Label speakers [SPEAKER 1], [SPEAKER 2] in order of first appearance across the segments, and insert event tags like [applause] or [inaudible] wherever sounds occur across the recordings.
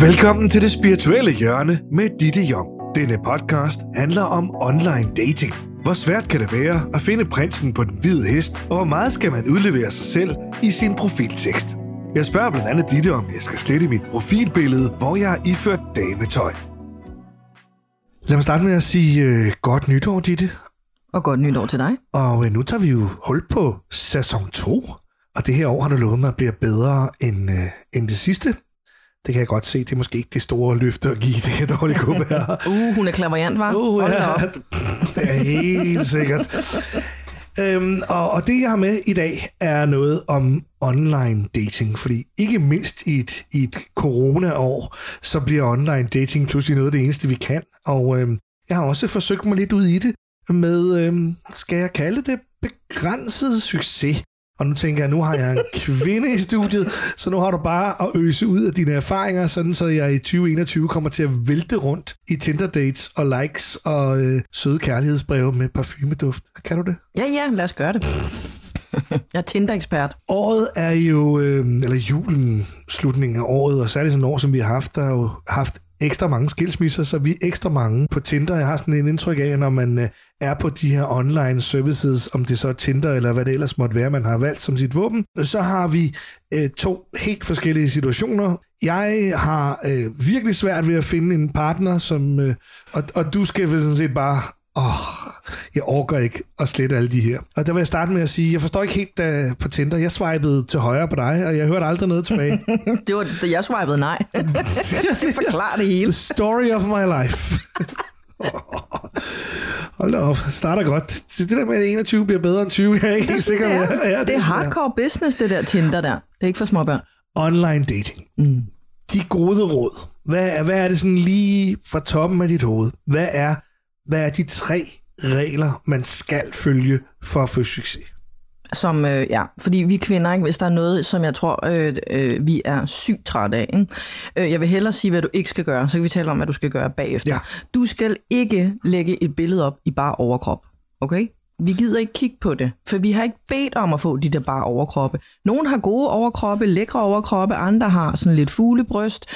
[SPEAKER 1] Velkommen til det spirituelle hjørne med Ditte Jong. Denne podcast handler om online dating. Hvor svært kan det være at finde prinsen på den hvide hest, og hvor meget skal man udlevere sig selv i sin profiltekst? Jeg spørger blandt andet Ditte, om jeg skal slette mit profilbillede, hvor jeg har iført dametøj. Lad mig starte med at sige øh, godt nytår, Ditte.
[SPEAKER 2] Og godt nytår til dig.
[SPEAKER 1] Og øh, nu tager vi jo hul på sæson 2. Og det her år har du lovet mig at blive bedre end, øh, end det sidste. Det kan jeg godt se. Det er måske ikke det store løfte at give det her dårlige [laughs] kunne være.
[SPEAKER 2] Uh, hun er klaverjant, var?
[SPEAKER 1] Uh, ja, [laughs] det er helt sikkert. Øhm, og, og det, jeg har med i dag, er noget om online dating. Fordi ikke mindst i et, i et corona-år, så bliver online dating pludselig noget af det eneste, vi kan. Og øhm, jeg har også forsøgt mig lidt ud i det med, øhm, skal jeg kalde det begrænset succes. Og nu tænker jeg, nu har jeg en [laughs] kvinde i studiet, så nu har du bare at øse ud af dine erfaringer, sådan så jeg i 2021 kommer til at vælte rundt i Tinder-dates og likes og øh, søde kærlighedsbreve med parfumeduft. Kan du det?
[SPEAKER 2] Ja, ja, lad os gøre det. [laughs] Jeg er Tinder-ekspert.
[SPEAKER 1] Året er jo, øh, eller julen, slutningen af året, og særligt sådan et år, som vi har haft, der har jo haft ekstra mange skilsmisser, så vi er ekstra mange på Tinder. Jeg har sådan en indtryk af, når man øh, er på de her online services, om det så er Tinder eller hvad det ellers måtte være, man har valgt som sit våben, så har vi øh, to helt forskellige situationer. Jeg har øh, virkelig svært ved at finde en partner, som, øh, og, og du skal vel sådan set bare åh, jeg orker ikke at slette alle de her. Og der vil jeg starte med at sige, jeg forstår ikke helt uh, på Tinder. Jeg swipede til højre på dig, og jeg hørte aldrig noget tilbage. [laughs]
[SPEAKER 2] Det var det, jeg swipede nej. [laughs] det forklarer det hele.
[SPEAKER 1] The story of my life. Hold da op, starter godt. Det der med, at 21 bliver bedre end 20, jeg er ikke helt sikker. Med. Ja,
[SPEAKER 2] det er hardcore business, det der Tinder der. Det er ikke for småbørn.
[SPEAKER 1] Online dating. Mm. De gode råd. Hvad er, hvad er det sådan lige fra toppen af dit hoved? Hvad er, hvad er de tre regler, man skal følge for at få succes?
[SPEAKER 2] Som, øh, ja, fordi vi kvinder, ikke, hvis der er noget, som jeg tror, øh, øh, vi er sygt trætte af. Ikke? Øh, jeg vil hellere sige, hvad du ikke skal gøre, så kan vi tale om, hvad du skal gøre bagefter.
[SPEAKER 1] Ja.
[SPEAKER 2] Du skal ikke lægge et billede op i bare overkrop, okay? Vi gider ikke kigge på det, for vi har ikke bedt om at få de der bare overkroppe. Nogle har gode overkroppe, lækre overkroppe, andre har sådan lidt fuglebryst,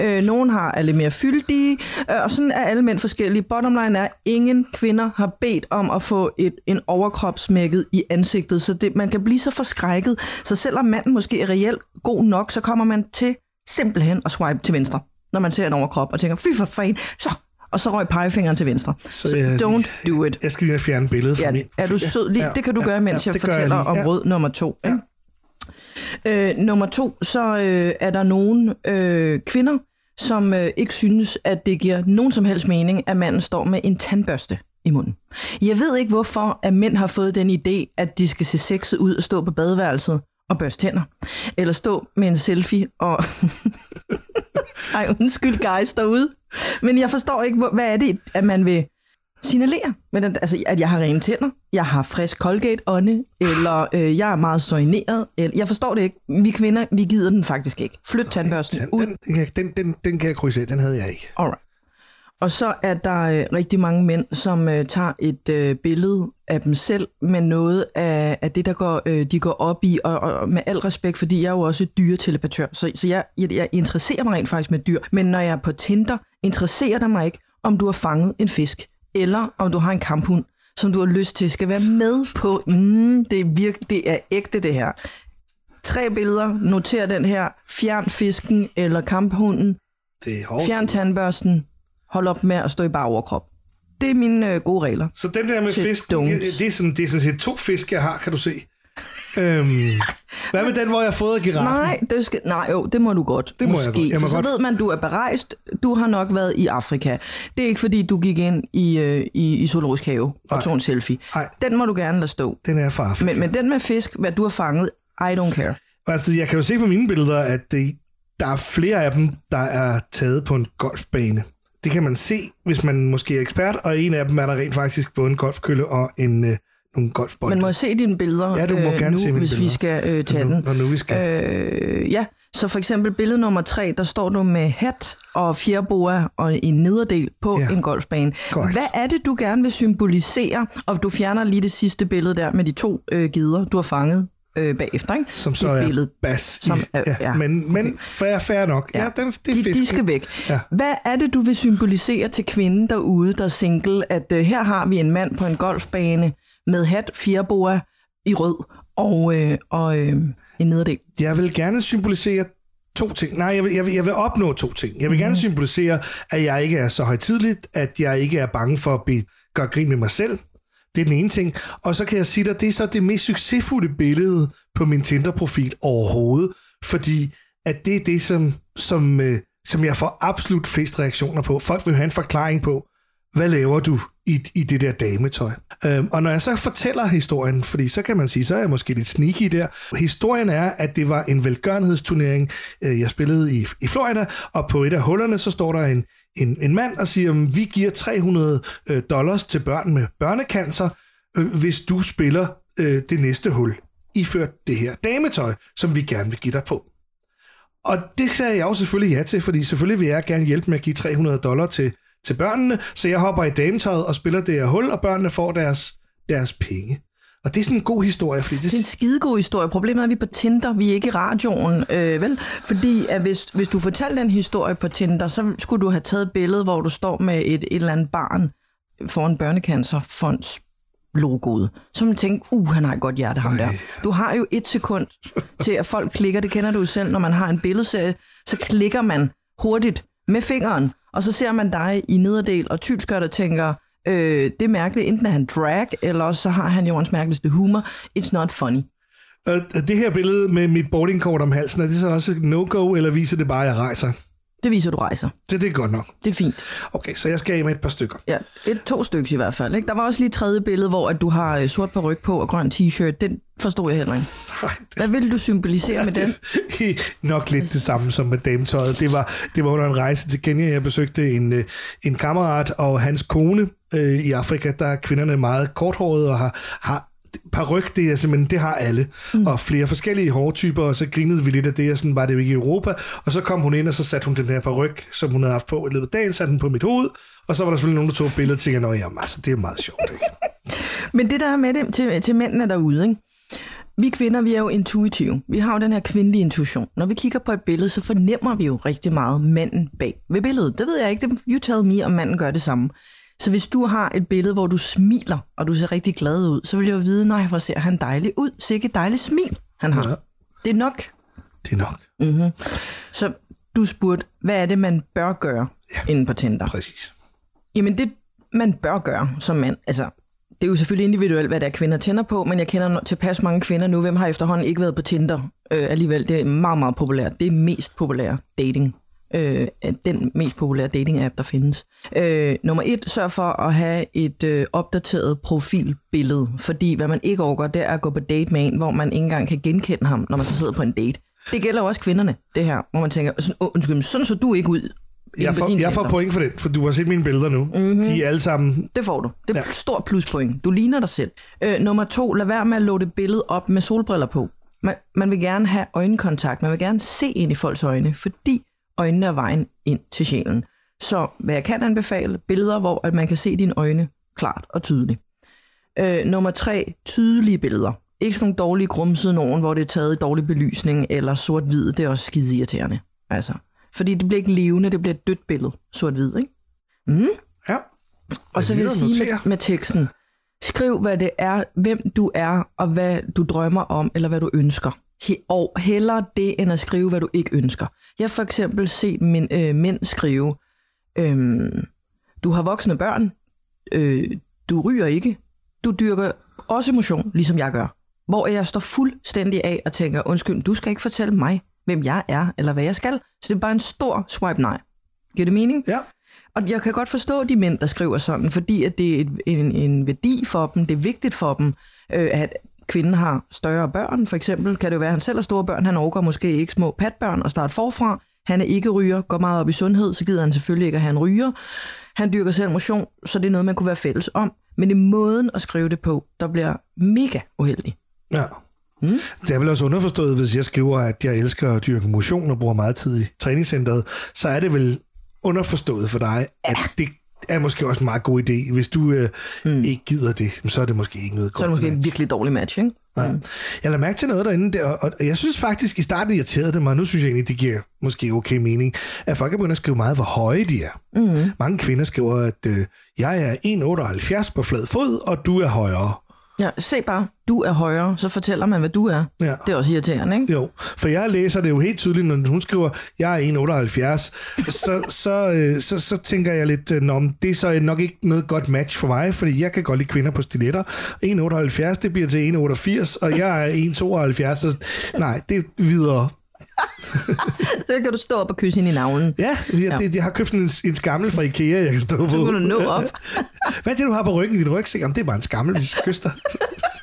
[SPEAKER 2] øh, nogle har er lidt mere fyldige, øh, og sådan er alle mænd forskellige. Bottom line er, ingen kvinder har bedt om at få et, en overkrop smækket i ansigtet, så det, man kan blive så forskrækket, så selvom manden måske er reelt god nok, så kommer man til simpelthen at swipe til venstre, når man ser en overkrop, og tænker, fy for fan, så og så røg pegefingeren til venstre. Så, så
[SPEAKER 1] jeg-
[SPEAKER 2] don't do it.
[SPEAKER 1] Jeg skal lige fjerne billedet fra
[SPEAKER 2] Ja,
[SPEAKER 1] min.
[SPEAKER 2] er du sød? Lige,
[SPEAKER 1] Ja,
[SPEAKER 2] det kan du
[SPEAKER 1] ja,
[SPEAKER 2] gøre, mens
[SPEAKER 1] ja,
[SPEAKER 2] jeg fortæller
[SPEAKER 1] lige.
[SPEAKER 2] om
[SPEAKER 1] Ja.
[SPEAKER 2] rød nummer to. Ikke? Øh, nummer to, så øh, er der nogle øh, kvinder, som øh, ikke synes, at det giver nogen som helst mening, at manden står med en tandbørste i munden. Jeg ved ikke, hvorfor at mænd har fået den idé, at de skal se sexet ud og stå på badeværelset og børste tænder. Eller stå med en selfie og... [laughs] Ej, undskyld guys derude. Men jeg forstår ikke, hvad er det, at man vil signalere? Med den, altså, at jeg har rene tænder, jeg har frisk Colgate-ånde, eller øh, jeg er meget soigneret. Eller, jeg forstår det ikke. Vi kvinder, vi gider den faktisk ikke. Flyt tandbørsten
[SPEAKER 1] Den,
[SPEAKER 2] ud.
[SPEAKER 1] den, den, den, den kan jeg krydse af, den havde jeg ikke.
[SPEAKER 2] Alright. Og så er der øh, rigtig mange mænd, som øh, tager et øh, billede af dem selv med noget af, af det, der går, øh, de går op i, og, og med al respekt, fordi jeg er jo også dyreteleportør, så, så jeg, jeg, jeg interesserer mig rent faktisk med dyr. Men når jeg er på Tinder, interesserer det mig ikke, om du har fanget en fisk, eller om du har en kamphund, som du har lyst til skal være med på. Mm, det, er virke, det er ægte, det her. Tre billeder, noter den her, fjern fisken eller kamphunden,
[SPEAKER 1] Det er hårdt.
[SPEAKER 2] Fjern tandbørsten. Hold op med at stå i bare overkrop. Det er mine øh, gode regler.
[SPEAKER 1] Så den der med
[SPEAKER 2] Shit,
[SPEAKER 1] fisk, det er, sådan, det er sådan set to fisk, jeg har, kan du se. Øhm, [laughs] hvad med den, hvor jeg har fået af giraffen?
[SPEAKER 2] Nej, det skal, nej, jo, det må du godt.
[SPEAKER 1] Det må jeg
[SPEAKER 2] måske,
[SPEAKER 1] godt. Jeg må
[SPEAKER 2] så
[SPEAKER 1] godt.
[SPEAKER 2] ved man, du er berejst. Du har nok været i Afrika. Det er ikke, fordi du gik ind i, øh, i, i zoologisk have og
[SPEAKER 1] Nej.
[SPEAKER 2] tog en selfie.
[SPEAKER 1] Nej.
[SPEAKER 2] Den må du gerne lade stå.
[SPEAKER 1] Den er fra Afrika.
[SPEAKER 2] Men, men den med fisk, hvad du har fanget, I don't care.
[SPEAKER 1] Altså, jeg kan jo se på mine billeder, at det, der er flere af dem, der er taget på en golfbane. Det kan man se, hvis man måske er ekspert, og en af dem er der rent faktisk både en golfkølle og en, øh, nogle golfbolde.
[SPEAKER 2] Men må se dine billeder
[SPEAKER 1] Ja, du må gerne
[SPEAKER 2] nu,
[SPEAKER 1] se mine
[SPEAKER 2] hvis
[SPEAKER 1] billeder.
[SPEAKER 2] vi skal øh, tage den?
[SPEAKER 1] nu, når nu vi skal.
[SPEAKER 2] Øh, ja, så for eksempel billede nummer tre, der står du med hat og fjerboa og en nederdel på
[SPEAKER 1] Ja.
[SPEAKER 2] en golfbane.
[SPEAKER 1] Korrekt.
[SPEAKER 2] Hvad er det, du gerne vil symbolisere? Og du fjerner lige det sidste billede der med de to øh, gider, du har fanget. Øh, bagefter. Ikke?
[SPEAKER 1] Som så
[SPEAKER 2] Det
[SPEAKER 1] er
[SPEAKER 2] billede.
[SPEAKER 1] bas.
[SPEAKER 2] Som er-
[SPEAKER 1] ja.
[SPEAKER 2] ja.
[SPEAKER 1] Men, men fair, fair nok. Ja, den, det er
[SPEAKER 2] de,
[SPEAKER 1] fisken.
[SPEAKER 2] de skal væk.
[SPEAKER 1] Ja.
[SPEAKER 2] Hvad er det, du vil symbolisere til kvinden derude, der er single, at øh, her har vi en mand på en golfbane med hat, fjerboa i rød og, øh, og øh, en nederdel?
[SPEAKER 1] Jeg vil gerne symbolisere to ting. Nej, jeg vil, jeg vil, jeg vil opnå to ting. Jeg vil gerne symbolisere, at jeg ikke er så højtidligt, at jeg ikke er bange for at blive, gøre grin med mig selv. Det er den ene ting. Og så kan jeg sige dig, det er så det mest succesfulde billede på min Tinder-profil overhovedet, fordi at det er det, som, som, øh, som jeg får absolut flest reaktioner på. Folk vil have en forklaring på, hvad laver du i, i det der dametøj? Øhm, og når jeg så fortæller historien, fordi så kan man sige, så er jeg måske lidt sneaky der. Historien er, at det var en velgørenhedsturnering, øh, jeg spillede i, i Florida, og på et af hullerne, så står der en, en, en mand og siger, vi giver 300 øh, dollars til børn med børnekancer, øh, hvis du spiller øh, det næste hul, iført det her dametøj, som vi gerne vil give dig på. Og det sagde jeg jo selvfølgelig ja til, fordi selvfølgelig vil jeg gerne hjælpe med at give 300 dollar til, til børnene, så jeg hopper i dametøjet og spiller det her hul, og børnene får deres, deres penge. Og det er sådan en god historie, fordi det,
[SPEAKER 2] Det er en skidegod historie. Problemet er, at vi er på Tinder, vi er ikke i radioen, øh, vel? Fordi at hvis, hvis du fortalte den historie på Tinder, så skulle du have taget et billede, hvor du står med et, et eller andet barn foran børnecancerfonds logoet. Så man tænke, uh, han har et godt hjerte, ham der. Du har jo et sekund til, at folk klikker. Det kender du selv, når man har en billedserie. Så klikker man hurtigt med fingeren, og så ser man dig i nederdel og tylskørt og tænker, øh, det er mærkeligt. Enten er han drag, eller så har han jordens mærkeligste humor. It's not funny.
[SPEAKER 1] og det her billede med mit boardingkort om halsen, er det så også no-go, eller viser det bare, at jeg rejser?
[SPEAKER 2] Det viser, du rejser.
[SPEAKER 1] Det, det er godt nok.
[SPEAKER 2] Det er fint.
[SPEAKER 1] Okay, så jeg skal af med et par stykker.
[SPEAKER 2] Ja, et, to stykker i hvert fald. Ikke? Der var også lige et tredje billede, hvor at du har øh, sort på ryg på og grøn t-shirt. Den forstod jeg heller ikke. [laughs]
[SPEAKER 1] Nej,
[SPEAKER 2] Hvad vil du symbolisere med den?
[SPEAKER 1] det [laughs] nok lidt det samme som med dametøjet. Det var, det var under en rejse til Kenya. Jeg besøgte en, øh, en kammerat og hans kone øh, i Afrika. Der er kvinderne meget korthårede og har, har paryk, det er simpelthen, det har alle. Mm. Og flere forskellige hårtyper, og så grinede vi lidt af det, og sådan var det jo ikke i Europa. Og så kom hun ind, og så satte hun den her paryk, som hun havde haft på i løbet af dagen, satte den på mit hoved. Og så var der selvfølgelig nogen, der tog et billede og tænkte, jamen, altså, det er meget sjovt, ikke? [laughs]
[SPEAKER 2] Men det der er med det til, til mændene derude, ikke? Vi kvinder, vi er jo intuitive. Vi har jo den her kvindelige intuition. Når vi kigger på et billede, så fornemmer vi jo rigtig meget manden bag ved billedet. Det ved jeg ikke. Det you tell me, om manden gør det samme. Så hvis du har et billede, hvor du smiler, og du ser rigtig glad ud, så vil jeg jo vide, nej, hvor ser han dejlig ud. Sikke dejligt smil, han har.
[SPEAKER 1] Ja.
[SPEAKER 2] Det er nok.
[SPEAKER 1] Det er nok.
[SPEAKER 2] Så du spurgte, hvad er det, man bør gøre ja. inde på Tinder?
[SPEAKER 1] Præcis.
[SPEAKER 2] Jamen det, man bør gøre som mand, altså det er jo selvfølgelig individuelt, hvad der er kvinder tænder på, men jeg kender tilpas mange kvinder nu, hvem har efterhånden ikke været på Tinder øh, alligevel. Det er meget, meget populært. Det er mest populære dating. Øh, den mest populære dating-app, der findes. Øh, nummer et, sørg for at have et øh, opdateret profilbillede, fordi hvad man ikke overgår, det er at gå på date med en, hvor man ikke engang kan genkende ham, når man så sidder på en date. Det gælder jo også kvinderne, det her, hvor man tænker, "Sådan- åh, undskyld, sådan så du ikke ud.
[SPEAKER 1] Jeg får, jeg får
[SPEAKER 2] Tinder."
[SPEAKER 1] point for den, for du har set mine billeder nu. Mm-hmm. De er alle sammen...
[SPEAKER 2] Det får du. Det er
[SPEAKER 1] Ja.
[SPEAKER 2] et stort pluspoint. Du ligner dig selv. Øh, nummer to, lad være med at låde billedet op med solbriller på. Man, man vil gerne have øjenkontakt. Man vil gerne se ind i folks øjne, fordi øjnene er vejen ind til sjælen. Så hvad jeg kan anbefale, billeder, hvor at man kan se dine øjne klart og tydeligt. Øh, nummer tre, tydelige billeder. Ikke sådan nogle dårlige grumsede nogen, hvor det er taget i dårlig belysning eller sort-hvid. Det er også skide irriterende. Altså. Fordi det bliver ikke levende, det bliver et dødt billede. Sort-hvid, ikke? Mm.
[SPEAKER 1] Ja.
[SPEAKER 2] Og så vil jeg sige med, med teksten, skriv hvad det er, hvem du er, og hvad du drømmer om, eller hvad du ønsker. Og hellere det, end at skrive, hvad du ikke ønsker. Jeg har for eksempel set min, øh, mænd skrive, øhm, du har voksne børn, øh, du ryger ikke, du dyrker også emotion, ligesom jeg gør. Hvor jeg står fuldstændig af og tænker, undskyld, du skal ikke fortælle mig, hvem jeg er, eller hvad jeg skal. Så det er bare en stor swipe nej. Giver det mening?
[SPEAKER 1] Ja.
[SPEAKER 2] Og jeg kan godt forstå de mænd, der skriver sådan, fordi at det er en, en værdi for dem, det er vigtigt for dem, øh, at kvinden har større børn. For eksempel kan det jo være, at han selv har store børn, han overgår måske ikke små patbørn og starte forfra. Han er ikke ryger, går meget op i sundhed, så gider han selvfølgelig ikke at have en ryger. Han dyrker selv motion, så det er noget, man kunne være fælles om. Men det er måden at skrive det på, der bliver mega uheldig.
[SPEAKER 1] Ja. Mm. Det er vel også underforstået, hvis jeg skriver, at jeg elsker at dyrke motion og bruger meget tid i træningscenteret, så er det vel underforstået for dig, at det er måske også en meget god idé. Hvis du øh, mm. ikke gider det, så er det måske ikke noget
[SPEAKER 2] Så er det
[SPEAKER 1] godt
[SPEAKER 2] måske
[SPEAKER 1] match.
[SPEAKER 2] en virkelig dårlig match, ikke?
[SPEAKER 1] Ja. Jeg lader mærke til noget derinde, der, og jeg synes faktisk, i starten irriterede det mig, nu synes jeg egentlig, det giver måske okay mening, at folk er begyndt at skrive meget, hvor høje de er. Mm. Mange kvinder skriver, at øh, jeg er 1,78 på flad fod, og du er højere.
[SPEAKER 2] Ja, se bare, du er højere, så fortæller man, hvad du er.
[SPEAKER 1] Ja.
[SPEAKER 2] Det er også irriterende, ikke?
[SPEAKER 1] Jo, for jeg læser det jo helt tydeligt, når hun skriver, jeg er 1,78, så, så, øh, så, så tænker jeg lidt, øh, men det er så nok ikke noget godt match for mig, fordi jeg kan godt lide kvinder på stiletter. 1,78, det bliver til 1,88, og jeg er 1,72, så nej, det er videre. [laughs]
[SPEAKER 2] Så kan du stå op og kysse hende i navlen.
[SPEAKER 1] Ja, jeg, det, jeg har købt en, en skammel fra Ikea, jeg kan stå på.
[SPEAKER 2] Så kan du nå op. [laughs]
[SPEAKER 1] Hvad er det, du har på ryggen i din rygsæk? Jamen, det er bare en skammel, vi skal kysse dig. [laughs]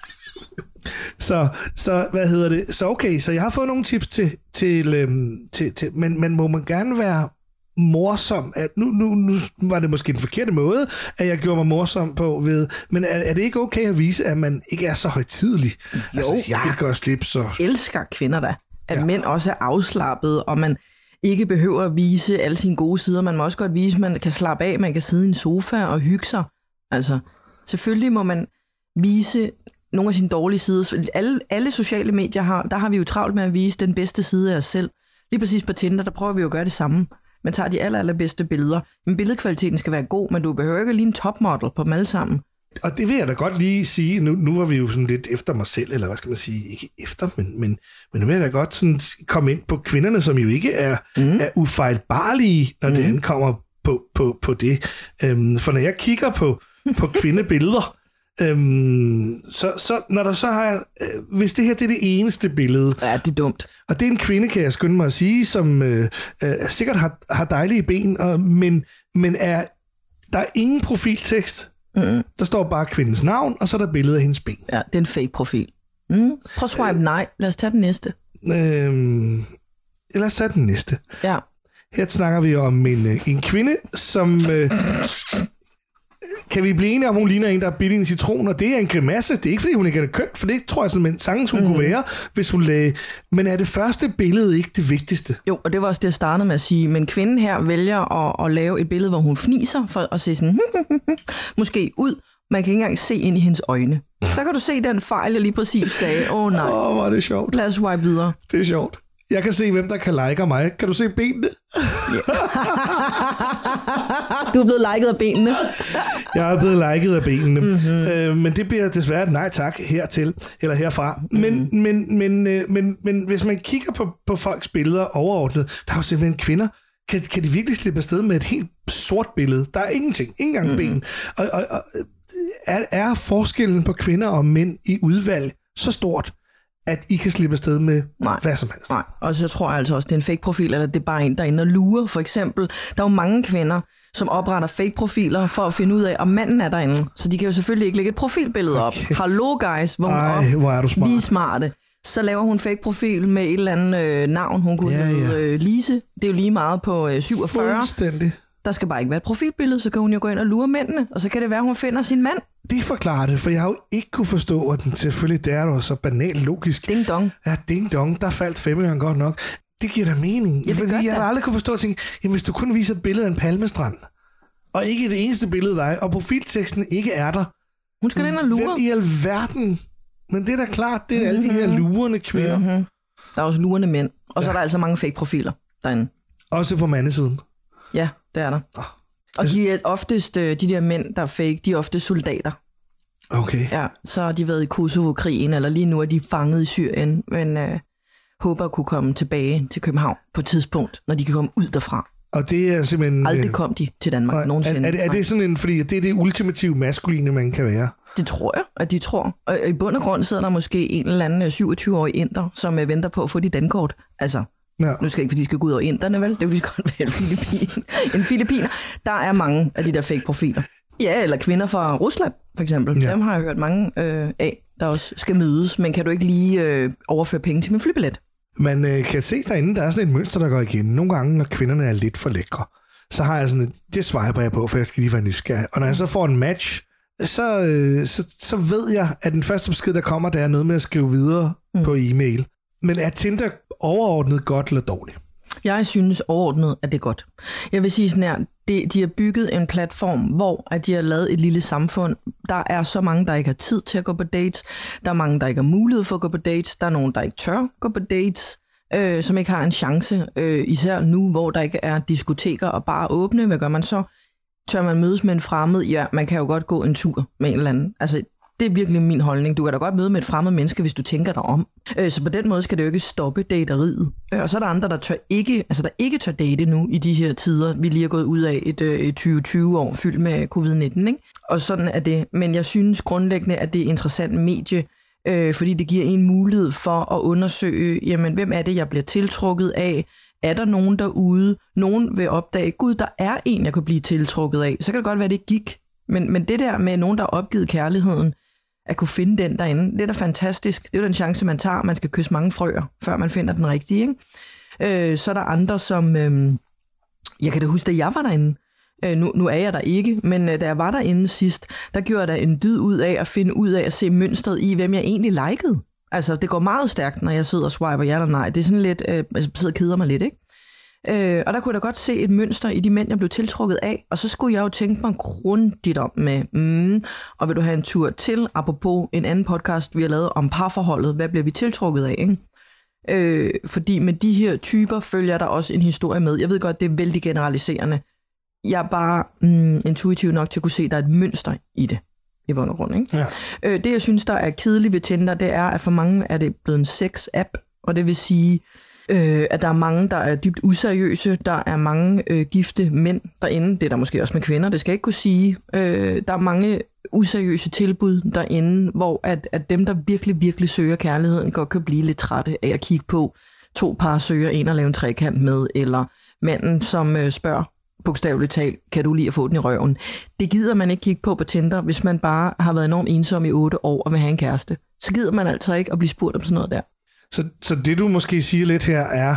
[SPEAKER 1] Så, så, hvad hedder det? Så okay, så jeg har fået nogle tips til, til, øhm, til, til men, men må man gerne være morsom, at nu, nu, nu var det måske den forkerte måde, at jeg gjorde mig morsom på ved, men er, er det ikke okay at vise, at man ikke er så højtidelig? Jo, altså, jeg gør slip, så...
[SPEAKER 2] elsker kvinder da, at
[SPEAKER 1] ja.
[SPEAKER 2] mænd også er afslappet, og man ikke behøver at vise alle sine gode sider. Man må også godt vise, at man kan slappe af, man kan sidde i en sofa og hygge sig. Altså, selvfølgelig må man vise nogle af sine dårlige sider. Alle, alle sociale medier har, der har vi jo travlt med at vise den bedste side af os selv. Lige præcis på Tinder, der prøver vi jo at gøre det samme. Man tager de aller, allerbedste billeder. Men billedkvaliteten skal være god, men du behøver ikke lige en topmodel på dem alle sammen.
[SPEAKER 1] Og det vil jeg da godt lige sige, nu, nu var vi jo sådan lidt efter mig selv, eller hvad skal man sige, ikke efter, men, men, men nu vil jeg da godt sådan komme ind på kvinderne, som jo ikke er, mm. er ufejlbarlige, når mm. det ankommer på, på, på det. Øhm, for når jeg kigger på, på kvindebilleder, øhm, så, så når der så har, øh, hvis det her det er det eneste billede,
[SPEAKER 2] Ja, det er dumt.
[SPEAKER 1] og det er en kvinde, kan jeg skynde mig at sige, som øh, øh, sikkert har, har dejlige ben, og, men, men er, der er ingen profiltekst. Mm. Der står bare kvindens navn, og så er der billede af hendes ben.
[SPEAKER 2] Ja, det er en fake profil. Mm. Prøv at swipe nej. Lad os tage den næste.
[SPEAKER 1] Øhm, lad os tage den næste.
[SPEAKER 2] Ja.
[SPEAKER 1] Her snakker vi om en, øh, en kvinde, som... Øh, kan vi blive enige om, hun ligner en, der er i en citron, og det er en grimasse. Det er ikke, fordi hun ikke er kønt, for det tror jeg simpelthen sagtens, hun mm. kunne være, hvis hun lagde... Men er det første billede ikke det vigtigste?
[SPEAKER 2] Jo, og det var også det, jeg startede med at sige. Men kvinden her vælger at, at lave et billede, hvor hun fniser, for at se sådan, [laughs] måske ud. Man kan ikke engang se ind i hendes øjne. Så kan du se den fejl, jeg lige præcis sagde. Åh oh, nej, [laughs]
[SPEAKER 1] Åh, oh, hvor er det sjovt.
[SPEAKER 2] lad os swipe videre.
[SPEAKER 1] Det er sjovt. Jeg kan se, hvem der kan like mig. Kan du se benene?
[SPEAKER 2] Er [laughs] blevet liket af benene. [laughs]
[SPEAKER 1] Jeg er blevet liket af benene. Mm-hmm. Øh, men det bliver desværre et nej tak hertil, eller herfra. Mm-hmm. Men, men, men, øh, men, men hvis man kigger på, på folks billeder overordnet, der er jo simpelthen kvinder, kan, kan de virkelig slippe afsted med et helt sort billede? Der er ingenting, ikke engang mm-hmm. ben. Og, og, og er, er forskellen på kvinder og mænd i udvalg så stort, at I kan slippe afsted med
[SPEAKER 2] Nej.
[SPEAKER 1] hvad som helst?
[SPEAKER 2] Nej, og så tror jeg altså også, det er en fake profil, eller det er bare en, der er inde og lurer. For eksempel, der er jo mange kvinder, som opretter fake profiler for at finde ud af, om manden er derinde. Så de kan jo selvfølgelig ikke lægge et profilbillede op.
[SPEAKER 1] Okay.
[SPEAKER 2] Hallo guys, vågn op.
[SPEAKER 1] hvor er du smart.
[SPEAKER 2] Vi er smarte. Så laver hun fake profil med et eller andet øh, navn. Hun kunne
[SPEAKER 1] ja,
[SPEAKER 2] hedde
[SPEAKER 1] ja.
[SPEAKER 2] øh, Lise. Det er jo lige meget på øh, 47.
[SPEAKER 1] Fuldstændig.
[SPEAKER 2] Der skal bare ikke være et profilbillede, så kan hun jo gå ind og lure mændene. Og så kan det være, at hun finder sin mand.
[SPEAKER 1] Det forklarer det, for jeg har jo ikke kunne forstå, at den selvfølgelig det er jo så banalt logisk.
[SPEAKER 2] Ding dong.
[SPEAKER 1] Ja, ding dong, der faldt femøren godt nok. Det giver da mening.
[SPEAKER 2] Ja, det
[SPEAKER 1] fordi jeg har aldrig kunne forstå at tænke, jamen hvis du kun viser et billede af en palmestrand, og ikke det eneste billede af dig, og profilteksten ikke er der,
[SPEAKER 2] Hun skal ind og lure.
[SPEAKER 1] hvem i alverden? Men det er da klart, det er alle de her lurende kvinder. Mm-hmm.
[SPEAKER 2] Der er også lurende mænd. Og så er der altså mange fake profiler derinde.
[SPEAKER 1] Også på mandesiden.
[SPEAKER 2] Ja, det er der. Og de er oftest, øh, de der mænd, der er fake, de er ofte soldater.
[SPEAKER 1] Okay.
[SPEAKER 2] Ja, så har de været i Kosovo-krigen, eller lige nu er de fanget i Syrien, men øh, håber at kunne komme tilbage til København på et tidspunkt, når de kan komme ud derfra.
[SPEAKER 1] Og det er simpelthen...
[SPEAKER 2] Aldrig
[SPEAKER 1] øh,
[SPEAKER 2] kom de til Danmark
[SPEAKER 1] nej, er,
[SPEAKER 2] nogensinde.
[SPEAKER 1] er, det, er det sådan en, fordi det er det ultimative maskuline, man kan være?
[SPEAKER 2] Det tror jeg, at de tror. Og i bund og grund sidder der måske en eller anden øh, 27-årig inder, som øh, venter på at få dit dankort. Altså,
[SPEAKER 1] Ja.
[SPEAKER 2] nu skal ikke, fordi de skal gå ud over inderne, vel? Det kunne lige så godt være en filipin. en filipiner. Der er mange af de der fake profiler. Ja, eller kvinder fra Rusland, for eksempel.
[SPEAKER 1] Ja.
[SPEAKER 2] Dem har jeg hørt mange øh, af, der også skal mødes. Men kan du ikke lige øh, overføre penge til min flybillet?
[SPEAKER 1] Man øh, kan se derinde, der er sådan et mønster, der går igen. Nogle gange, når kvinderne er lidt for lækre, så har jeg sådan et, det swiper jeg på, for jeg skal lige være nysgerrig. Og når jeg så får en match, så, øh, så, så ved jeg, at den første besked, der kommer, det er noget med at skrive videre mm. på e-mail. Men er Tinder overordnet godt eller dårligt?
[SPEAKER 2] Jeg synes overordnet, at det er godt. Jeg vil sige sådan her, det, de har bygget en platform, hvor at de har lavet et lille samfund. Der er så mange, der ikke har tid til at gå på dates. Der er mange, der ikke har mulighed for at gå på dates. Der er nogen, der ikke tør gå på dates, øh, som ikke har en chance. Øh, især nu, hvor der ikke er diskoteker og bare åbne. Hvad gør man så? Tør man mødes med en fremmed? Ja, man kan jo godt gå en tur med en eller anden. Altså, det er virkelig min holdning. Du kan da godt møde med et fremmed menneske, hvis du tænker dig om. Øh, så på den måde skal det jo ikke stoppe dateriet. Øh, og så er der andre, der, tør ikke, altså der ikke tør date nu i de her tider. Vi lige er gået ud af et, øh, et 2020-år fyldt med covid-19. Ikke? Og sådan er det. Men jeg synes grundlæggende, at det er et interessant medie, øh, fordi det giver en mulighed for at undersøge, jamen, hvem er det, jeg bliver tiltrukket af? Er der nogen derude? Nogen vil opdage, gud, der er en, jeg kan blive tiltrukket af. Så kan det godt være, det gik. Men, men det der med nogen, der har opgivet kærligheden, at kunne finde den derinde. Det er da fantastisk. Det er jo den chance, man tager. Man skal kysse mange frøer, før man finder den rigtige. Ikke? Øh, så er der andre, som... Øh, jeg kan da huske, da jeg var derinde. Øh, nu, nu er jeg der ikke, men øh, da jeg var derinde sidst, der gjorde jeg da en dyd ud af at finde ud af at se mønstret i, hvem jeg egentlig likede. Altså, det går meget stærkt, når jeg sidder og swiper ja eller nej. Det er sådan lidt, øh, jeg sidder og keder mig lidt, ikke? Øh, og der kunne jeg da godt se et mønster i de mænd, jeg blev tiltrukket af, og så skulle jeg jo tænke mig grundigt om med, mm, og vil du have en tur til, apropos en anden podcast, vi har lavet om parforholdet, hvad bliver vi tiltrukket af, ikke? Øh, fordi med de her typer følger der også en historie med. Jeg ved godt, det er vældig generaliserende. Jeg er bare mm, intuitiv nok til at kunne se, at der er et mønster i det i bund og grund. Ikke?
[SPEAKER 1] Ja.
[SPEAKER 2] Øh, det, jeg synes, der er kedeligt ved Tinder, det er, at for mange er det blevet en sex-app, og det vil sige, øh, at der er mange, der er dybt useriøse, der er mange øh, gifte mænd derinde, det er der måske også med kvinder, det skal jeg ikke kunne sige. Øh, der er mange useriøse tilbud derinde, hvor at, at dem, der virkelig, virkelig søger kærligheden, godt kan blive lidt trætte af at kigge på to par søger en og lave en trekant med, eller manden, som øh, spørger bogstaveligt talt, kan du lige at få den i røven. Det gider man ikke kigge på på Tinder, hvis man bare har været enormt ensom i otte år og vil have en kæreste. Så gider man altså ikke at blive spurgt om sådan noget der.
[SPEAKER 1] Så, så det du måske siger lidt her er,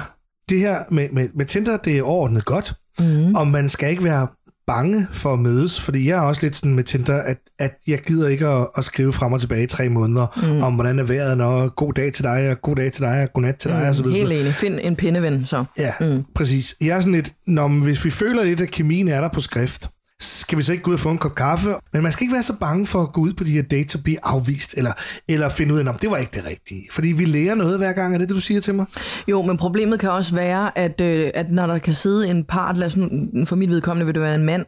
[SPEAKER 1] det her med, med, med Tinder, det er overordnet godt, mm. og man skal ikke være bange for at mødes, fordi jeg er også lidt sådan med Tinder, at, at jeg gider ikke at, at skrive frem og tilbage i tre måneder, mm. om hvordan er vejret, og god dag til dig, og god dag til dig, og god nat til dig,
[SPEAKER 2] Mm,
[SPEAKER 1] og så videre.
[SPEAKER 2] Helt enig. Find en pindeven, så.
[SPEAKER 1] Ja, mm. præcis. Jeg er sådan lidt, når, hvis vi føler lidt, at kemien er der på skrift, skal vi så ikke gå ud og få en kop kaffe? Men man skal ikke være så bange for at gå ud på de her dates og blive afvist, eller, eller finde ud af, om det var ikke det rigtige. Fordi vi lærer noget hver gang, er det det, du siger til mig?
[SPEAKER 2] Jo, men problemet kan også være, at, øh, at når der kan sidde en part, lad os nu, for mit vedkommende vil det være en mand,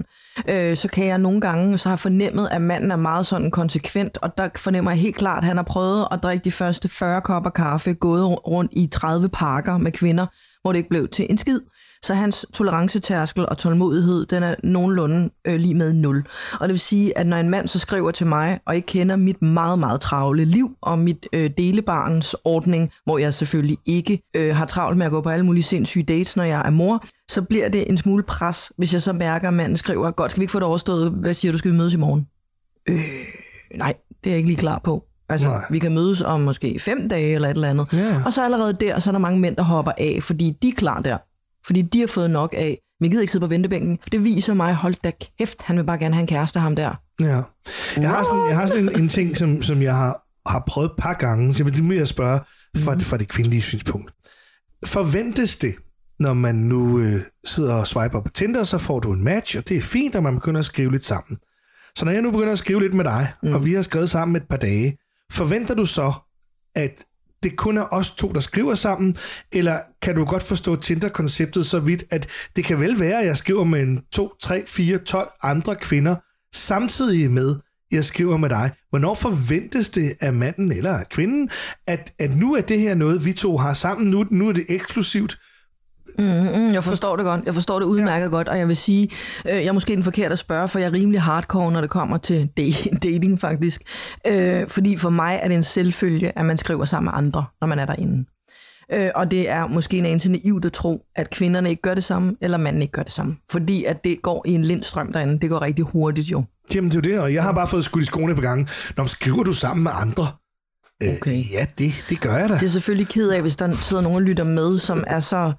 [SPEAKER 2] øh, så kan jeg nogle gange så have fornemmet, at manden er meget sådan konsekvent, og der fornemmer jeg helt klart, at han har prøvet at drikke de første 40 kopper kaffe, gået rundt i 30 parker med kvinder, hvor det ikke blev til en skid. Så hans tolerancetærskel og tålmodighed, den er nogenlunde øh, lige med 0. Og det vil sige, at når en mand så skriver til mig, og ikke kender mit meget, meget travle liv, og mit øh, delebarns ordning, hvor jeg selvfølgelig ikke øh, har travlt med at gå på alle mulige sindssyge dates, når jeg er mor, så bliver det en smule pres, hvis jeg så mærker, at manden skriver, godt, skal vi ikke få det overstået? Hvad siger du, skal vi mødes i morgen? Øh, nej, det er jeg ikke lige klar på. Altså,
[SPEAKER 1] Nej.
[SPEAKER 2] Vi kan mødes om måske fem dage eller et eller andet.
[SPEAKER 1] Ja.
[SPEAKER 2] Og så allerede der, så er der mange mænd, der hopper af, fordi de er klar der. Fordi de har fået nok af, vi gider ikke sidde på ventebænken. Det viser mig, hold da kæft, han vil bare gerne have en kæreste, ham der.
[SPEAKER 1] Ja. Jeg har sådan, jeg har sådan en, en ting, som, som jeg har, har prøvet et par gange, så jeg vil lige mere spørge fra, mm. fra det kvindelige synspunkt. Forventes det, når man nu øh, sidder og swiper på Tinder, så får du en match, og det er fint, at man begynder at skrive lidt sammen. Så når jeg nu begynder at skrive lidt med dig, mm. og vi har skrevet sammen et par dage, forventer du så, at det kun er os to, der skriver sammen, eller kan du godt forstå Tinder-konceptet så vidt, at det kan vel være, at jeg skriver med en 2, 3, 4, 12 andre kvinder, samtidig med, jeg skriver med dig. Hvornår forventes det af manden eller af kvinden, at, at nu er det her noget, vi to har sammen, nu, nu er det eksklusivt,
[SPEAKER 2] Mm, jeg forstår det godt. Jeg forstår det udmærket ja. godt, og jeg vil sige, øh, jeg er måske den forkerte at spørge, for jeg er rimelig hardcore, når det kommer til [laughs] dating faktisk. Øh, fordi for mig er det en selvfølge, at man skriver sammen med andre, når man er derinde. Øh, og det er måske en anelse naivt at tro, at kvinderne ikke gør det samme, eller manden ikke gør det samme. Fordi at det går i en lindstrøm derinde. Det går rigtig hurtigt jo.
[SPEAKER 1] Jamen det er jo det, og jeg har bare fået skudt i skoene på gange. Når skriver du sammen med andre?
[SPEAKER 2] Okay.
[SPEAKER 1] Øh, ja, det, det gør jeg da.
[SPEAKER 2] Det er selvfølgelig ked af, hvis der sidder nogen og lytter med, som er så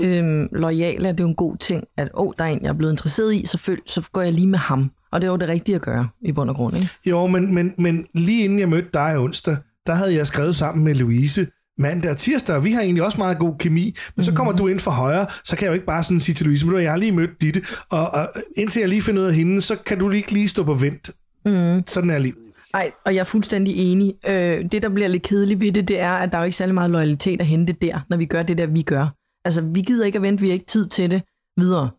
[SPEAKER 2] øhm, lojale, at det er jo en god ting, at åh, der er en, jeg er blevet interesseret i, så, føl, så går jeg lige med ham. Og det er jo det rigtige at gøre, i bund og grund, ikke?
[SPEAKER 1] Jo, men, men, men lige inden jeg mødte dig onsdag, der havde jeg skrevet sammen med Louise, mandag og tirsdag, og vi har egentlig også meget god kemi, men så kommer du ind for højre, så kan jeg jo ikke bare sådan sige til Louise, men jeg har lige mødt Ditte, og, og indtil jeg lige finder ud af hende, så kan du ikke lige stå på vent. Mm. Sådan er livet.
[SPEAKER 2] Nej, og jeg er fuldstændig enig. Øh, det, der bliver lidt kedeligt ved det, det er, at der er jo ikke særlig meget loyalitet at hente der, når vi gør det der, vi gør. Altså, vi gider ikke at vente, vi har ikke tid til det videre.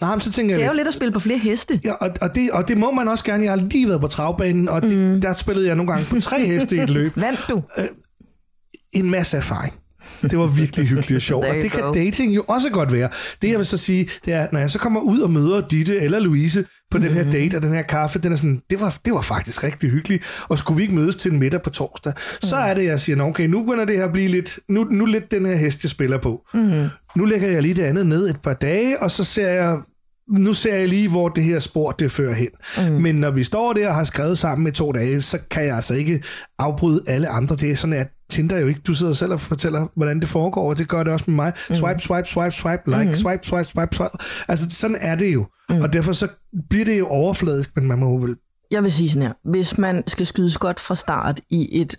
[SPEAKER 1] Nej, men så tænker
[SPEAKER 2] Det er
[SPEAKER 1] jeg
[SPEAKER 2] jo lidt at spille på flere heste.
[SPEAKER 1] Ja, og, og, det, og det må man også gerne. Jeg har lige været på travbanen, og det, mm. der spillede jeg nogle gange på tre heste i et løb.
[SPEAKER 2] Vandt du?
[SPEAKER 1] En masse erfaring. Det var virkelig hyggeligt og [laughs] sjovt. og det kan dating jo også godt være. Det jeg vil så sige, det er, når jeg så kommer ud og møder Ditte eller Louise på den her date og den her kaffe, den er sådan, det var, det var faktisk rigtig hyggeligt. Og skulle vi ikke mødes til en middag på torsdag, så er det, jeg siger, "Nå, okay, nu begynder det her at blive lidt, nu, nu lidt den her hest, jeg spiller på. Mm. Nu lægger jeg lige det andet ned et par dage, og så ser jeg nu ser jeg lige, hvor det her spor det fører hen. Mm. Men når vi står der og har skrevet sammen i to dage, så kan jeg altså ikke afbryde alle andre. Det er sådan, at Tinder jo ikke, du sidder selv og fortæller, hvordan det foregår, og det gør det også med mig. Swipe, swipe, swipe, swipe, like, mm. swipe, swipe, swipe, swipe. Altså, sådan er det jo. Mm. Og derfor så bliver det jo overfladisk, men man må jo vel...
[SPEAKER 2] Jeg vil sige sådan her. Hvis man skal skydes godt fra start i et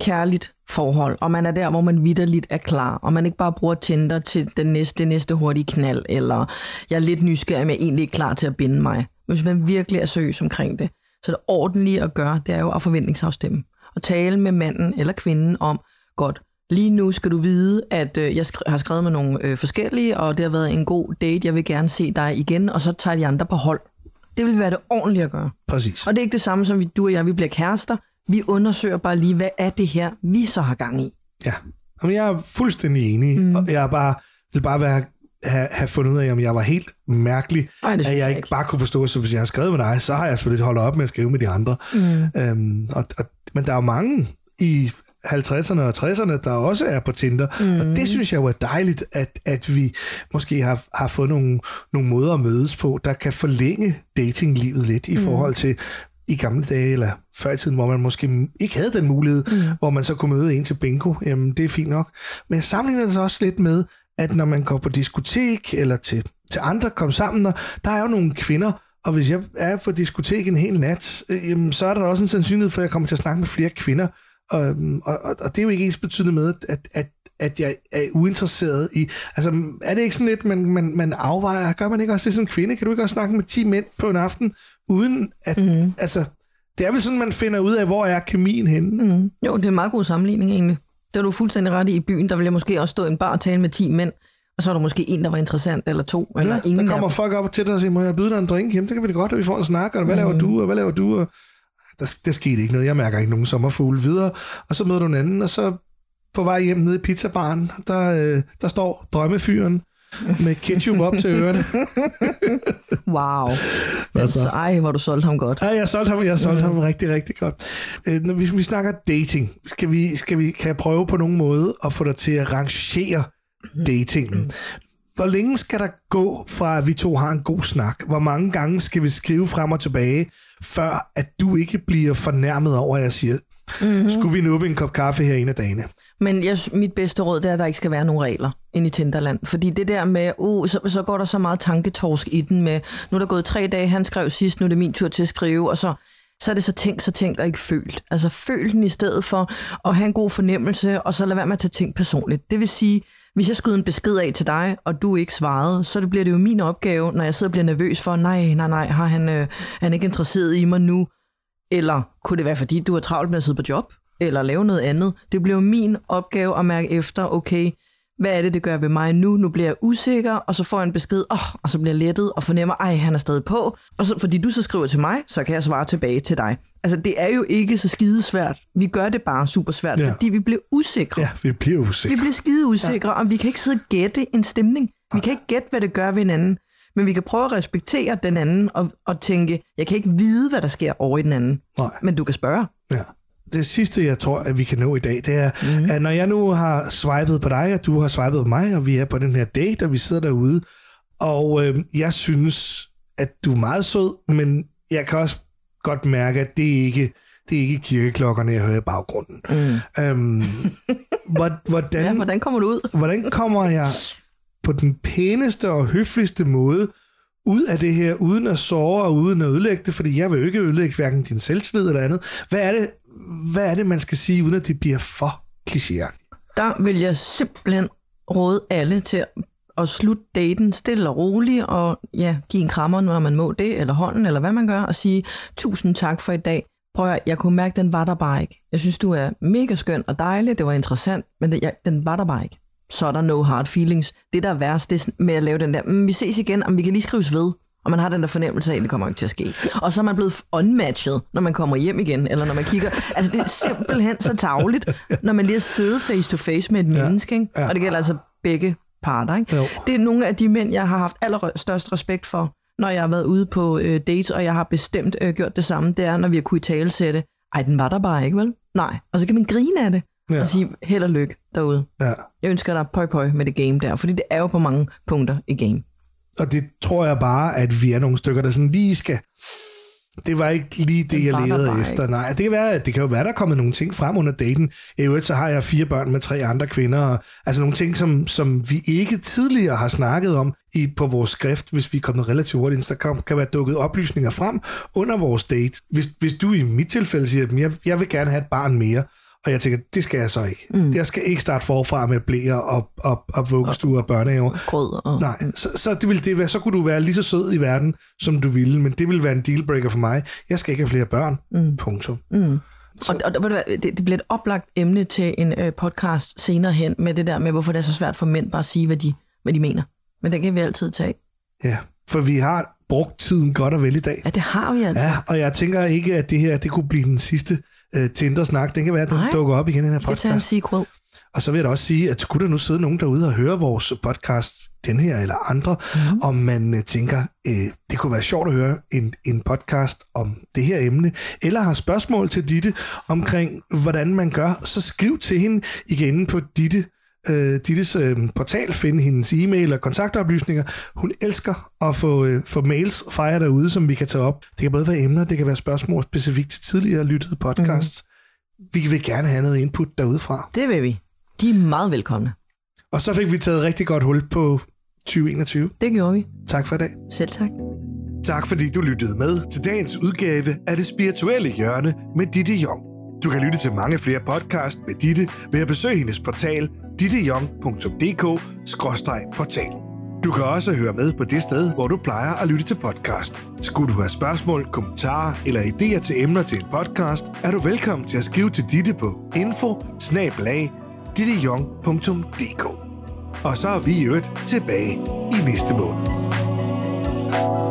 [SPEAKER 2] kærligt forhold, og man er der, hvor man vidderligt er klar, og man ikke bare bruger Tinder til den næste, det næste hurtige knald, eller jeg er lidt nysgerrig, men jeg er egentlig ikke klar til at binde mig. Hvis man virkelig er seriøs omkring det, så det ordentlige at gøre, det er jo at forventningsafstemme. Og tale med manden eller kvinden om, godt, lige nu skal du vide, at øh, jeg sk- har skrevet med nogle øh, forskellige, og det har været en god date, jeg vil gerne se dig igen, og så tager de andre på hold. Det vil være det ordentlige at gøre.
[SPEAKER 1] Præcis.
[SPEAKER 2] Og det er ikke det samme som, vi, du og jeg, vi bliver kærester. Vi undersøger bare lige, hvad er det her, vi så har gang i.
[SPEAKER 1] Ja. Jamen, jeg er fuldstændig enig, mm. og jeg er bare, vil bare være, have, have fundet ud af, om jeg var helt mærkelig,
[SPEAKER 2] Ej,
[SPEAKER 1] at jeg ikke. bare kunne forstå, så hvis jeg har skrevet med dig, så har jeg selvfølgelig holdt op med at skrive med de andre. Mm. Øhm, og, og, men der er jo mange i 50'erne og 60'erne, der også er på Tinder, mm. og det synes jeg jo er dejligt, at, at vi måske har, har fået nogle, nogle måder at mødes på, der kan forlænge datinglivet lidt i mm. forhold til i gamle dage, eller før i tiden, hvor man måske ikke havde den mulighed, mm. hvor man så kunne møde en til bingo. Jamen, det er fint nok. Men jeg sammenligner det så også lidt med, at når man går på diskotek, eller til, til andre kom sammen, der er jo nogle kvinder, og hvis jeg er på diskotek en hel nat, øh, jamen, så er der også en sandsynlighed for, at jeg kommer til at snakke med flere kvinder. Og, og, og, og det er jo ikke ens betydende med, at, at, at jeg er uinteresseret i... Altså, er det ikke sådan lidt, man, man, man afvejer? Gør man ikke også det som kvinde? Kan du ikke også snakke med 10 mænd på en aften, uden at... Mm. Altså, det er vel sådan, man finder ud af, hvor er kemien henne. Mm.
[SPEAKER 2] Jo, det er en meget god sammenligning egentlig. Det er du fuldstændig ret i. I byen, der vil jeg måske også stå i en bar og tale med 10 mænd, og så er der måske en, der var interessant, eller to, eller
[SPEAKER 1] Ja,
[SPEAKER 2] ingen
[SPEAKER 1] der kommer folk op til dig og siger, må jeg byde dig en drink? Jamen, det kan vi da godt, at vi får en snak, og hvad laver du, og hvad laver du? Og der, der skete ikke noget. Jeg mærker ikke nogen sommerfugle videre. Og så møder du en anden, og så på vej hjem nede i pizzabaren, der, øh, der står drømmefyren med ketchup op til ørerne. [laughs]
[SPEAKER 2] Wow. Altså, ej, hvor du solgte ham godt.
[SPEAKER 1] Ja, jeg solgte ham, jeg solgte ham rigtig, rigtig godt. Øh, når vi, vi snakker dating, skal vi, skal vi, kan jeg prøve på nogen måde at få dig til at rangere datingen? Hvor længe skal der gå fra, at vi to har en god snak? Hvor mange gange skal vi skrive frem og tilbage, før at du ikke bliver fornærmet over, at jeg siger, mm-hmm. skulle vi nuppe en kop kaffe her en af dagene?
[SPEAKER 2] Men jeg, mit bedste råd, det er, at der ikke skal være nogen regler inde i Tinderland. Fordi det der med, uh, så, så går der så meget tanketorsk i den med, nu er der gået tre dage, han skrev sidst, nu er det min tur til at skrive, og så, så er det så tænkt, så tænkt og ikke følt. Altså føl den i stedet for at have en god fornemmelse, og så lad være med at tage ting personligt. Det vil sige, hvis jeg skyder en besked af til dig, og du ikke svarede, så det bliver det jo min opgave, når jeg sidder og bliver nervøs for, nej, nej, nej, har han, øh, han ikke interesseret i mig nu? Eller kunne det være, fordi du er travlt med at sidde på job? Eller lave noget andet? Det bliver jo min opgave at mærke efter, okay, hvad er det, det gør ved mig nu? Nu bliver jeg usikker, og så får jeg en besked, oh, og så bliver jeg lettet og fornemmer, ej, han er stadig på. Og så, fordi du så skriver til mig, så kan jeg svare tilbage til dig. Altså, det er jo ikke så skidesvært. Vi gør det bare super svært,
[SPEAKER 1] Ja.
[SPEAKER 2] ja. fordi vi bliver usikre.
[SPEAKER 1] Ja, vi bliver
[SPEAKER 2] Vi
[SPEAKER 1] usikre.
[SPEAKER 2] bliver skide usikre, ja. og vi kan ikke sidde og gætte en stemning. Vi kan ikke gætte, hvad det gør ved hinanden. Men vi kan prøve at respektere den anden og, og tænke, jeg kan ikke vide, hvad der sker over i den anden.
[SPEAKER 1] Nej.
[SPEAKER 2] Men du kan spørge.
[SPEAKER 1] Ja. Det sidste, jeg tror, at vi kan nå i dag, det er, mm. at når jeg nu har swipet på dig, og du har swipet på mig, og vi er på den her date, og vi sidder derude, og øh, jeg synes, at du er meget sød, men jeg kan også godt mærke, at det er ikke, det er ikke kirkeklokkerne, jeg hører i baggrunden. Mm. Øhm, [laughs] hvor- hvordan,
[SPEAKER 2] Ja, hvordan kommer du ud?
[SPEAKER 1] hvordan kommer jeg på den pæneste og høfligste måde ud af det her, uden at såre og uden at ødelægge det, fordi jeg vil jo ikke ødelægge hverken din selvtillid eller andet. Hvad er det, hvad er det man skal sige, uden at det bliver for klichéagtigt?
[SPEAKER 2] der vil jeg simpelthen råde alle til at- at slutte daten stille og roligt, og ja, give en krammer, når man må det, eller hånden, eller hvad man gør, og sige, tusind tak for i dag. Prøv at, jeg kunne mærke, den var der bare ikke. Jeg synes, du er mega skøn og dejlig, det var interessant, men det, jeg, den var der bare ikke. Så er der no hard feelings. Det, der er værst, det er med at lave den der, mm, vi ses igen, om vi kan lige skrives ved. Og man har den der fornemmelse af, at det kommer ikke til at ske. Og så er man blevet unmatchet, når man kommer hjem igen, eller når man kigger. Altså, det er simpelthen så tavligt, når man lige har siddet face to face med et ja. menneske. Ikke?
[SPEAKER 1] Ja.
[SPEAKER 2] Og det gælder altså begge parter. Ikke?
[SPEAKER 1] Jo.
[SPEAKER 2] Det er nogle af de mænd, jeg har haft allerstørst respekt for, når jeg har været ude på øh, dates, og jeg har bestemt øh, gjort det samme. Det er, når vi har kunnet tale sætte, ej, den var der bare ikke, vel? Nej. Og så kan man grine af det,
[SPEAKER 1] ja.
[SPEAKER 2] og sige, held og lykke derude.
[SPEAKER 1] Ja.
[SPEAKER 2] Jeg ønsker dig pøj pøj med det game der, fordi det er jo på mange punkter i game.
[SPEAKER 1] Og det tror jeg bare, at vi er nogle stykker, der sådan lige skal... Det var ikke lige det,
[SPEAKER 2] Den
[SPEAKER 1] jeg
[SPEAKER 2] bare
[SPEAKER 1] efter. Nej, det kan, være, det kan jo være, der er kommet nogle ting frem under daten. I øvrigt, så har jeg fire børn med tre andre kvinder. Og, altså nogle ting, som, som vi ikke tidligere har snakket om i, på vores skrift, hvis vi er kommet relativt hurtigt. ind, Så kan, kan være dukket oplysninger frem under vores date. Hvis, hvis du i mit tilfælde siger, at jeg, jeg vil gerne have et barn mere, og jeg tænker, det skal jeg så ikke. Mm. Jeg skal ikke starte forfra med blæer og, og, og vuggestuer og børnehaver.
[SPEAKER 2] Grød og...
[SPEAKER 1] Nej, så, så, det vil det være, så kunne du være lige så sød i verden, som du ville, men det vil være en dealbreaker for mig. Jeg skal ikke have flere børn. Mm. Punktum. Mm.
[SPEAKER 2] Og, og hvad, det, det bliver et oplagt emne til en øh, podcast senere hen, med det der med, hvorfor det er så svært for mænd bare at sige, hvad de, hvad de mener. Men det kan vi altid tage.
[SPEAKER 1] Ja, for vi har brugt tiden godt og vel i dag.
[SPEAKER 2] Ja, det har vi altså.
[SPEAKER 1] Ja, og jeg tænker ikke, at det her det kunne blive den sidste uh, Tinder-snak. Den kan være, at den
[SPEAKER 2] Nej.
[SPEAKER 1] dukker op igen i den her
[SPEAKER 2] Vi tager en
[SPEAKER 1] podcast.
[SPEAKER 2] sequel.
[SPEAKER 1] Og så vil jeg da også sige, at skulle der nu sidde nogen derude og høre vores podcast, den her eller andre, mm. om man uh, tænker, uh, det kunne være sjovt at høre en, en podcast om det her emne, eller har spørgsmål til Ditte omkring, hvordan man gør, så skriv til hende igen på Ditte, øh, Dittes øh, portal, finde hendes e-mail og kontaktoplysninger. Hun elsker at få, øh, få mails fra jer derude, som vi kan tage op. Det kan både være emner, det kan være spørgsmål specifikt til tidligere lyttede podcasts. Mm. Vi vil gerne have noget input derudefra.
[SPEAKER 2] Det vil vi. De er meget velkomne.
[SPEAKER 1] Og så fik vi taget rigtig godt hul på 2021.
[SPEAKER 2] Det gjorde vi.
[SPEAKER 1] Tak for i dag.
[SPEAKER 2] Selv tak.
[SPEAKER 1] Tak fordi du lyttede med til dagens udgave af Det Spirituelle Hjørne med Ditte Jong. Du kan lytte til mange flere podcast med Ditte ved at besøge hendes portal dittejong.dk-portal. Du kan også høre med på det sted, hvor du plejer at lytte til podcast. Skulle du have spørgsmål, kommentarer eller idéer til emner til en podcast, er du velkommen til at skrive til Ditte på info Og så er vi i øvrigt tilbage i næste måned.
[SPEAKER 3] Thank you.